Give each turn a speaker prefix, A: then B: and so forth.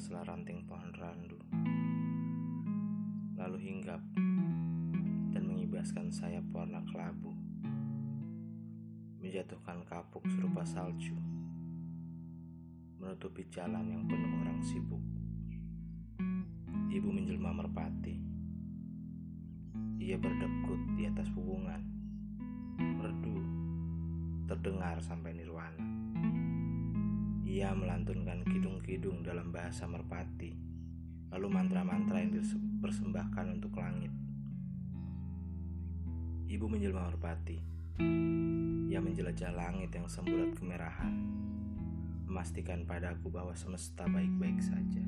A: sela ranting pohon randu, lalu hinggap dan mengibaskan sayap warna kelabu, menjatuhkan kapuk serupa salju, menutupi jalan yang penuh orang sibuk. Ibu menjelma merpati. Ia berdekut di atas hubungan, merdu, terdengar sampai nirwana. Ia melantunkan kidung-kidung dalam bahasa merpati, lalu mantra-mantra yang dipersembahkan untuk langit. Ibu menjelma merpati. Ia menjelajah langit yang semburat kemerahan, memastikan padaku bahwa semesta baik-baik saja.